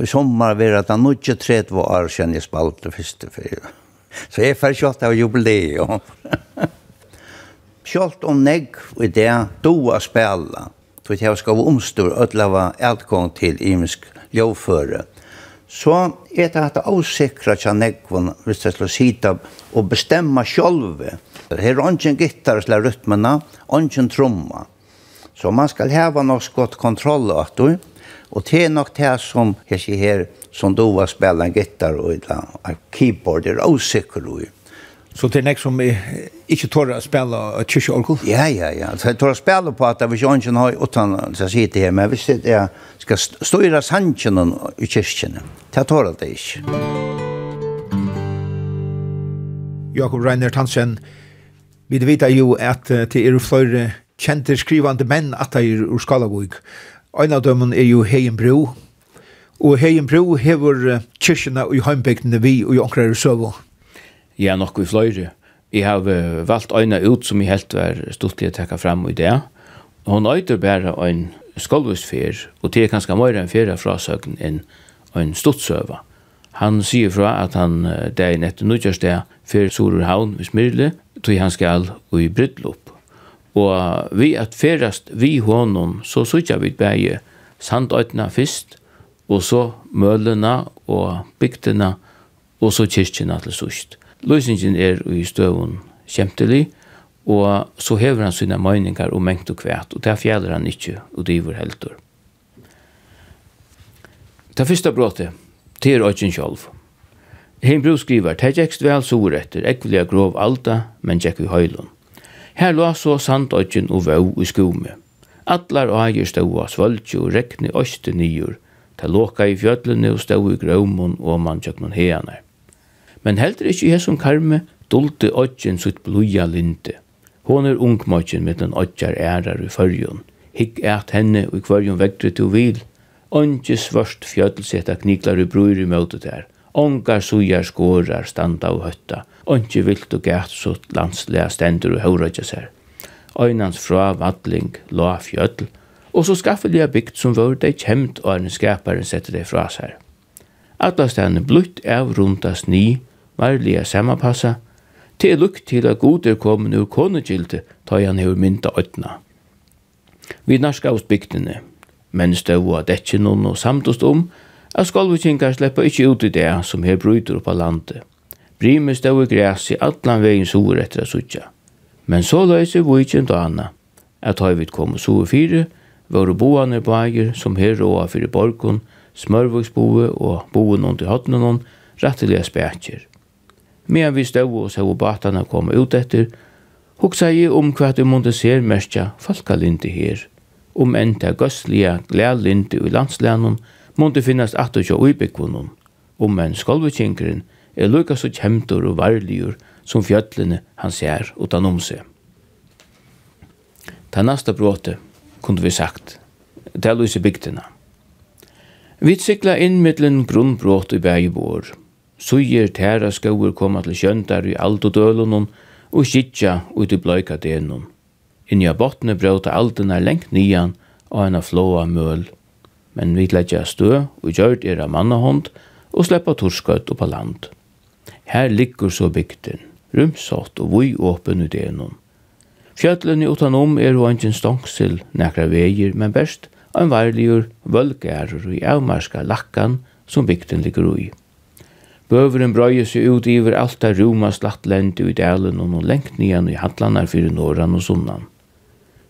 i sommer var at nå ikke 30 år siden jeg spalt det første fyra. Så jeg er ferdig kjøtt av jubileet. Kjøtt om negg i det, du har spela. Så jeg skal omstå, og ødlava utgång til imensk ljøvføre så er det at avsikra tja nekvun, hvis det slår sida, og bestemma sjolve. Her er ongen gittar slå rytmena, ongen tromma. Så man skal heva nok godt kontroll at du, og det er nok det som, her, som du var spela en gittar og et keyboard er avsikra og Så det er nek som ikke tår å spela spille kyrkjeorgel? Ja, ja, ja. Så jeg tår å spela på at hvis jeg ikke har utan å si det her, men hvis jeg skal styre sannsjonen i kyrkjene, det tår det ikke. Jakob Reiner Tansen, vi vet jo at det er flere kjente skrivande menn at det er ur Skalavog. En av dem er jo Heien Bro, og Heien Bro hever kyrkjene i heimbygdene vi og i omkrar i Søvå ja, nok vi fløyre. Jeg har valgt øyne ut som jeg helt var stortlig å takke frem i det. Hun øyder bare en skolvusfer, og det er kanskje mer enn fjerde frasøken enn en stortsøver. Han sier fra at han dagen etter nødgjørsdag for Sorurhavn ved Smyrle, tog han skal i Brydlopp. Og vi at ferast vi honom, så sykja vi bæge sandøytna fyrst, og så mølena og bygdena, og så kyrkjena til sørst løsningen er i støvun kjemtelig, og så hever han sine møyningar og mengt og kvæt, og det fjerder han ikkje, og det er heldur. Det første bråtet, det er økken sjolv. Heimbro skriver, «Det gikk vel sår etter, ek vilja grov alta, men gikk vi høylund. Her lå så sandøkken og vau i skume. Atlar og eier stod av svøltje og rekne øste nyer, ta låka i fjøtlene og stod i grøvmon og man tjøk noen heaner men heldur ikkje i som karme dulte odgen sutt bluja linte. Hon er ungmodgen med den odjar ærar i fyrjon. Hikk eit henne og i kvarjon vektre til vil. Onge svørst fjöldelseta kniklar i brur i møtet der. Ongar sujar skårar standa og høtta. Onge vilt og gæt sutt landslega stendur og høyrøyja sær. Øynans fra vadling, la fjöll, og så skaffeliga bygd som vore dei kjemt og arne skaparen sette dei fra seg. Alla stedene blutt av rundas ni, varliga sammanpassa, til lukk til at god er kommet ur konegilde, ta han hevur mynda øtna. Vi narska hos bygdene, men støv at etkje noen og samtost om, at skolvikingar sleppa ikkje ut i det som her bryter oppa landet. Brime støv i græs i allan vegin sur etter a sutja. Men så løyse vikint og anna, at høy vi kom sur fire, våre boane bager som her råa fyrir borgon, smørvuksboe og boen under hotnenon, rettelige spækjer. Men vi stod og så båtarna kom ut etter, hugsa jeg om hva du måtte se mestja falkalindi her. Om enn til gøstlige glælindi i landslænen måtte finnes at og uibikvunnen. Om enn skolvekinkeren er lukka så kjemtor og varligur som fjøtlene han ser utan om seg. Ta nasta bråte, kunde vi sagt, til Luise bygdina. Vi sikla inn mittlen grunnbråt i bægebord, suger tæra skauur koma til kjöndar i aldodølunum og skitja ut i bløyka denum. Inni av botne brøta aldunar lengt nian og en av flåa møl. Men vi letja stø og gjørt er av og sleppa torskøtt oppa land. Her liggur så bygden, rumsått og vui åpen ut denum. Fjallene utanom er ho angin stångsil nekra veier, men best en varligur vølgærer i avmarska lakkan som bygden ligger ui. Bøveren brøyer seg ut iver alt det roma slatt lente i delen og noen lengt nian i handlanar fyrir norran og sunnan.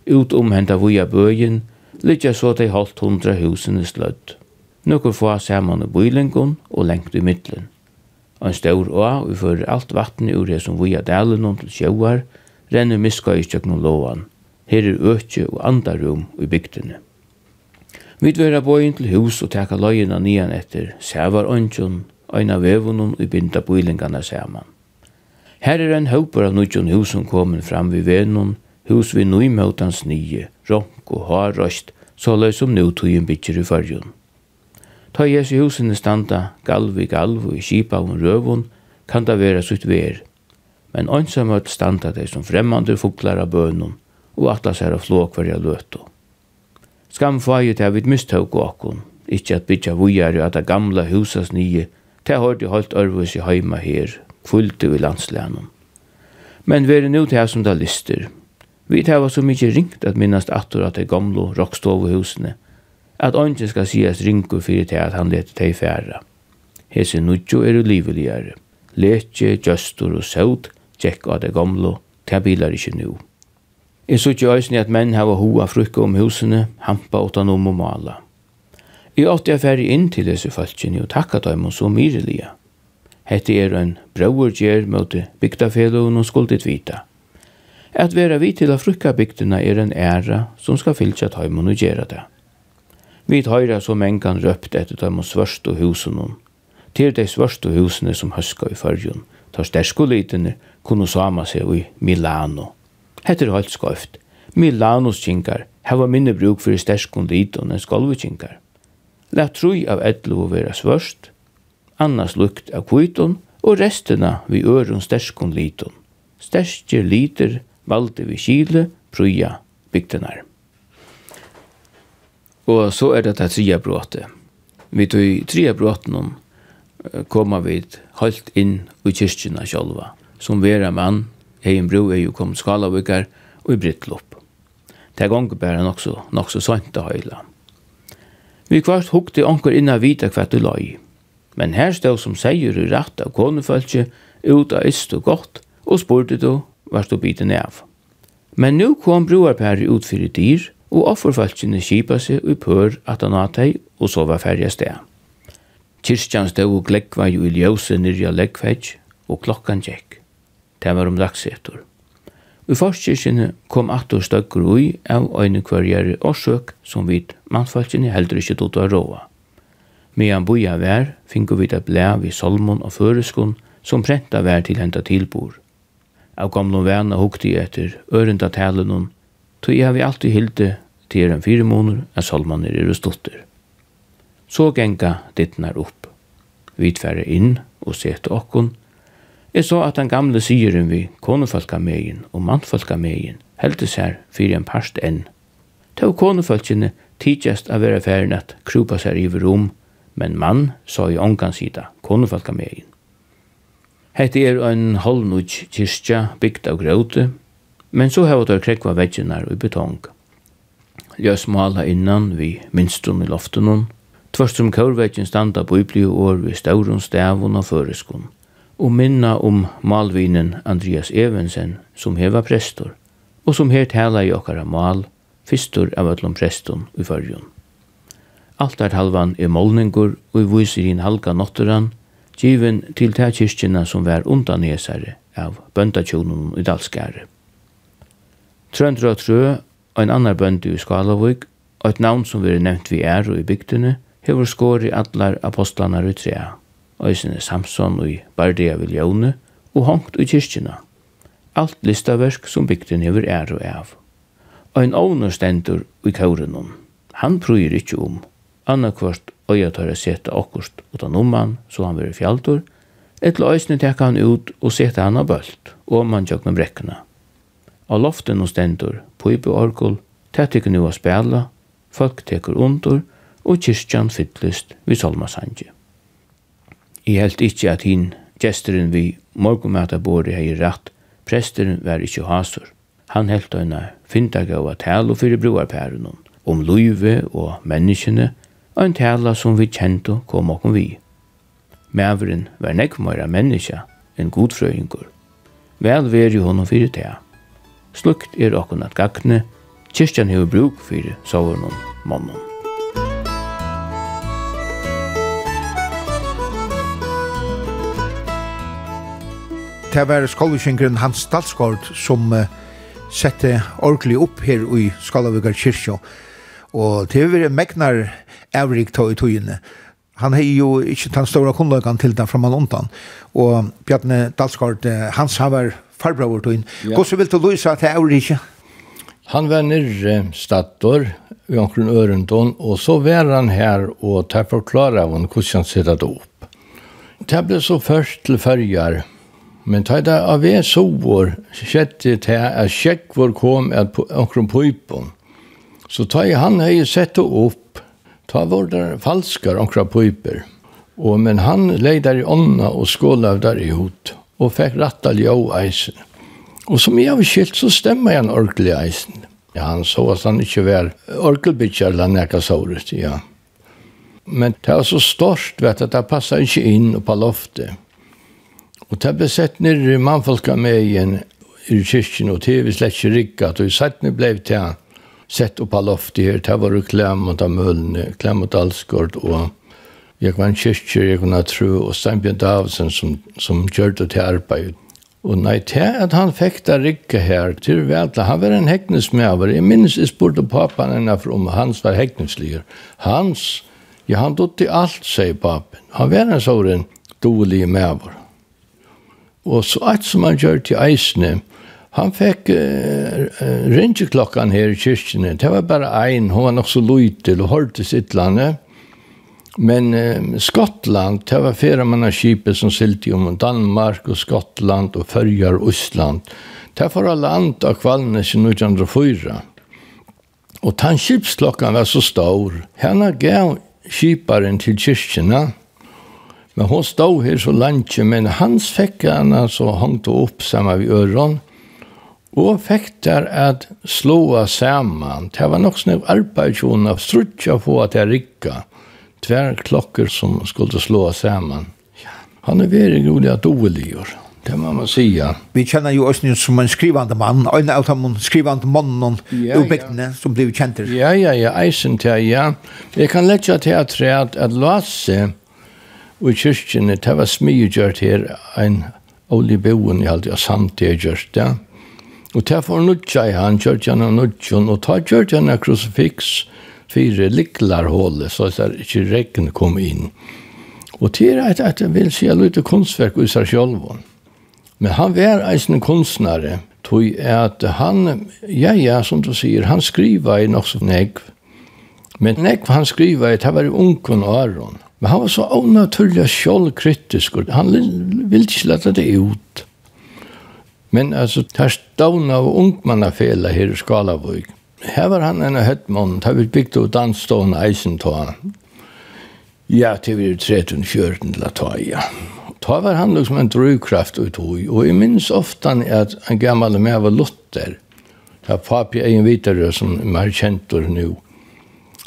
Ut om henta vuja bøyen, litja så til holdt hundra husen i slødd. Nukur få saman i bøylingun og lengt i middelen. Og en stor å, vi fører alt vattnet ur det som via delen til sjøar, renner miska i kjøkken lovan. Her er økje og andarum i bygdene. Vi dverar bøyen til hus og teka løyina nian etter, sævar ein av vevunum i binda bøylingarna saman. Her er ein haupur av nudjon husum komin fram vi venun, hus vi nøymøtans nye, ronk og harrøst, såleis som nøytujen bytjer i fyrjun. Ta Jesu husene standa galv i galv og i kipa og røvun, kan da vera sutt ver, men ønsamøtt standa dei som fremmande fuklar av bønum og atlas her av flåk hverja løtu. Skam faget til vid mistøk og akkon, ikkje at bytja vujar at det gamla husas nye Det har de holdt ørvus i heima her, fullt i landslænen. Men vi er nu til som det lister. Vi tar så mykje ringt at minnast attor at det gamle rockstovuhusene, at ånden skal sies ringur fyrir til at han leter teg færa. Hese nudjo er liveligare. Letje, gjøstor og søvd, tjekk av det gamle, til bilar ikkje nu. Jeg så ikke øyne at menn hava hoa frukka om husene, hampa utan om og mala. Jeg åtte jeg ferdig inn til disse folkene og takka dem så myrelige. Hette er en brauergjer mot bygdafelo og skuldet vita. At vera vi til å frukka bygdene er en æra som skal fylkja dem og gjera det. Vi høyra så mengan røpt etter dem og svørst og husen Til de svørst og husene som høska i fyrjun, tar sterskolitene kunne sama seg i Milano. Hette er holdt skøyft. Milanos kinkar hava minne bruk fyrir sterskon liton enn. Lat trui av edlu vera svørst, annars lukt av kvítun og restina vi ørum sterskun litun. Sterskir liter valde vi kile, pruja bygdenar. Og så er det det tria bråte. Vi tog tria bråten koma vid halt inn i kyrkina sjálva. Som vera mann, ein bro er jo kom skalavikar og i brittlopp. Det er gongbæren også, nok så sant å høyla. Vi kvart hukte onkur inna vita hva du loi. Men her stod som seier i rett av konefølge, ut av ist og godt, og spurte du hva du biten av. Men nu kom broarpæri ut fyrir dyr, og offerfølgene kipa seg og pør at han at hei, og så var færja sted. Kirstjan stod og glekva jo i ljøse nirja leggfedj, og klokkan tjekk. Det var om dagsetor. Vi forskirkene kom atter støkker ui av øyne kvarjere årsøk som vid mannfalkene heldur ikke dotta å råa. Medan boja vær, finko vi det blei vi Salmon og Føreskon som prenta vær til henta tilbor. Av gamle vana hukti etter ørenda talen hon, tog jeg vi alltid hilde til en fire måneder av Salmon er stotter. Så genga dittnar opp. Vi tverre inn og sette okkon, Jeg så at den gamle syren vi konefolkamegin og mannfolkamegin heldte seg fyrir en parst enn. Tau konefolkene tidsjast av vera færen at krupa seg i rom, men mann sa i ångan sida konefolkamegin. Hette er en holnudj kyrstja bygd av gråte, men så hava der krekva veggjinar i betong. Ljøs mala innan vi minstum i loftunum, tvørst som kaurveggjen standa på yblio år vi staurun stavun og føreskun og minna om malvinen Andreas Evensen som heva prestor og som her tala i okkara mal, fyrstur av öllum prestum i fyrjun. Altartalvan er målningur og i viser inn halga notteran, given til ta kyrkjina som var undanesare av bøndatjonen i Dalskare. Trøndra Trø og en annar bøndi i Skalavik, og et navn som vi er nevnt vi er og i bygdene, hever skåri allar apostlanar i trea. Øysene Samson og Bardia Viljone, og hongt i kyrkjena. Alt listaverk som bygden hever er og av. Ein ovner stendur i kaurenum. Han prøyer ikkje om. Anna kvart øya tar a seta okkurst utan omman, så han veri fjaldur, etla øysene teka han ut og seta han av bølt, og man tjokk med brekkene. Av loften og stendur, puipe orkul, tettik nu a spela, folk tekur undur, og kyrkjan fyllist vi solmasangi. Jeg helt ikke at hin gesteren vi morgumætabori hei rett, presteren var ikke hasur. Han helt øyna findaga og talo fyrir bruarpærenon, om luive og menneskene, og en tala som vi kjento kom okkom vi. Mæveren var nekmøyra menneska, enn godfrøyngur. Vel veri honom fyrir tega. Slukt er okkon at gagne, kyrkjan hefur bruk fyrir sovornom mannom. det var skolvikinkeren Hans Stalsgaard som uh, sette ordentlig opp her i Skalavikar kyrkja. Og det var megnar avrik tog i togene. Han har jo ikke den store kunnløkene til den framan undan. Og Bjarne Dalsgaard, hans har vært farbraver inn. Ja. Hvordan vil du løse at det er avrik? Han var nere stator i omkring Ørendon, og så var han her og tar forklare av hvordan han sitter det opp. Det ble så først til førjar, Men ta det av er sovor, det til at sjekk kom at omkring pøypon. Så ta i han hei sett opp, ta var der falskar omkring pøyper. Og men han leidar i ånda og skålav der i hot, og fikk rattal jo eisen. Og som jeg har skilt, så stemmer han ordentlig eisen. Ja, han så at han ikke var orkelbytjar eller nekka såret, ja. Men det var så stort, vet du, det passet ikke inn på loftet. Og det ble sett ned i mannfolka med igjen i kyrkjen, og det ble slett ikke rikket, og i settene ble det sett opp av loftet her, det var jo klem mot av mølene, klem mot allskort, og jeg var en kyrkjer, jeg kunne tro, og Steinbjørn Davidsen som, som gjør det til arbeid. Og nei, det at han fikk det rikket her, til vel, han var en heknesmøver. Jeg minnes jeg spurte papan henne om hans var heknesliger. Hans, ja, han dødde alt, sier papen. Han var en sånn dolig møver. Og så alt som han gjør til eisene, han fikk uh, ringeklokkan her i kyrkene. Det var bare ein, hun var nok så løytel og holdt sitt eller. Men uh, Skottland, det var fire mann av skipet som silt om Danmark og Skottland og Førjar og Østland. Det var land av kvalene i 1904. Og tann skipsklokkan var så stor. Henne gav skiparen til kyrkene, Men hon stod her så lantje, men hans fikk han altså hongt opp sammen ved øren, og fikk der at slåa sammen. Det var nok sånn arbeidjon av strutja på at jeg rikka. Tver klokker som skulle slåa sammen. Han er veldig rolig at doligjør. Det må man säga. Vi kjenner jo Østnyn som en skrivande mann, en av de skrivande mannen ja, ja. som blev kjent. Ja, ja, ja, eisen til, ja. Jeg kan letja til at, at Lasse, Og i kyrkjen, det var smidgjørt her, en olje Boen i alt, ja, det gjørt det. Og det var nødja i han, gjørt han av nudjon, og ta gjørt han av krucifiks, fire liklarhålet, så at ikke regn kom inn. Og det er et, et, vil si, litt kunstverk i seg selv. Men han var en kunstnare, tog at han, ja, ja, som du sier, han skriva i nok så negv. Men negv han skriva i, det var i ungen og aron. Men han var så onaturlig sjålkritisk, og Han ville ikke lette det ut. Men altså, det er stavna av ungmannafela her i Skalavøy. Her var han en av høttmånen, da vi bygde ut dansstående eisen til han. Ja, til vi er 13-14 til å ta, ja. Ta var han liksom en drøykraft ut hoi, og jeg minns ofta at en gammal med var Luther, da papi egen vitare som er kjentor nu,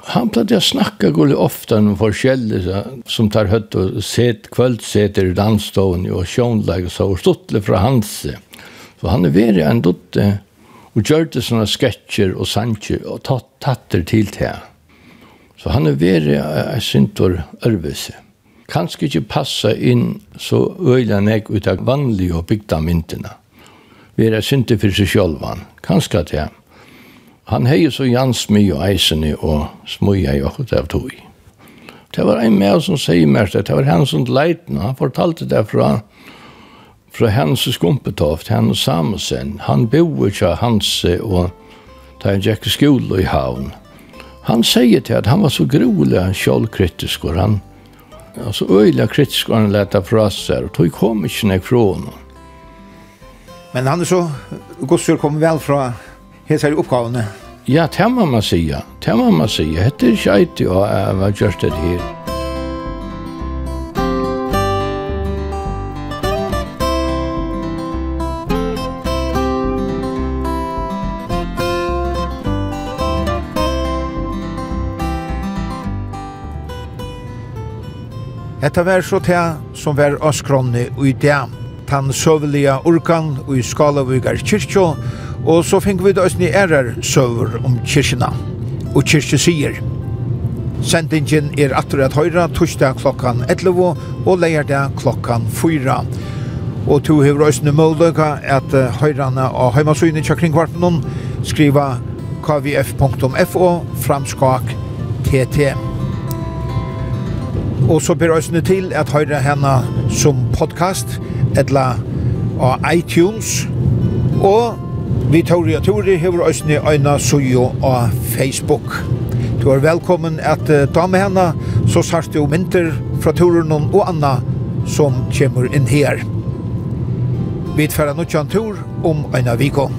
han pleide å snakke gullig ofte om forskjellige som tar høtt og set, kvöldseter i dansstående og sjånleik og så, og stortle fra hans. Så han er veri en dotte og gjør det sånne sketcher og sanger og tatter til til Så han er veri en syntor ørvese. Kanskje ikke passa inn så øyla nek ut av vanlige og bygda myntene. Vi er sintor for seg sjølvan. Kanskje det er. Han hei så Jans mye og eisene og smuja i okkur av tog. Det var en med som sier mer, det var han som leitna, han fortalte det fra, fra hans skumpetoft, hans Samusen, han boer ikke hans og ta en jekke skole i havn. Han sier til at han var så grolig kjallkritisk og han altså øyla kritisk og han leta fra seg og tog kom ikke nek fra honom. Men han er så, Gossfjord kom vel fra hesar uppgavene? Ja, det må man sige. Det må man sige. Det er skjeit jo, jeg var just det her. Hetta vær så tja som vær Øskronni og i dag. tann søvelige orkan og i Skalavugar kyrkjå Og så fikk vi det i ærer søver om kyrkjena og kyrkje sier, Sendingen er atter at høyra torsdag klokkan 11 og leierdag klokkan 4. Og to hever østene måløyga at høyrana av heimasynet til kringkvartenen skriva kvf.fo framskak tt. Og så ber oss til at høyre henne som podcast etla av iTunes og Vi Tori og Tori hever òsne øyne Sujo av Facebook. Du er velkommen at ta med henne, så sart du mynter fra turen og Anna som kommer inn her. Vi tfæra en tur om øyne Viko.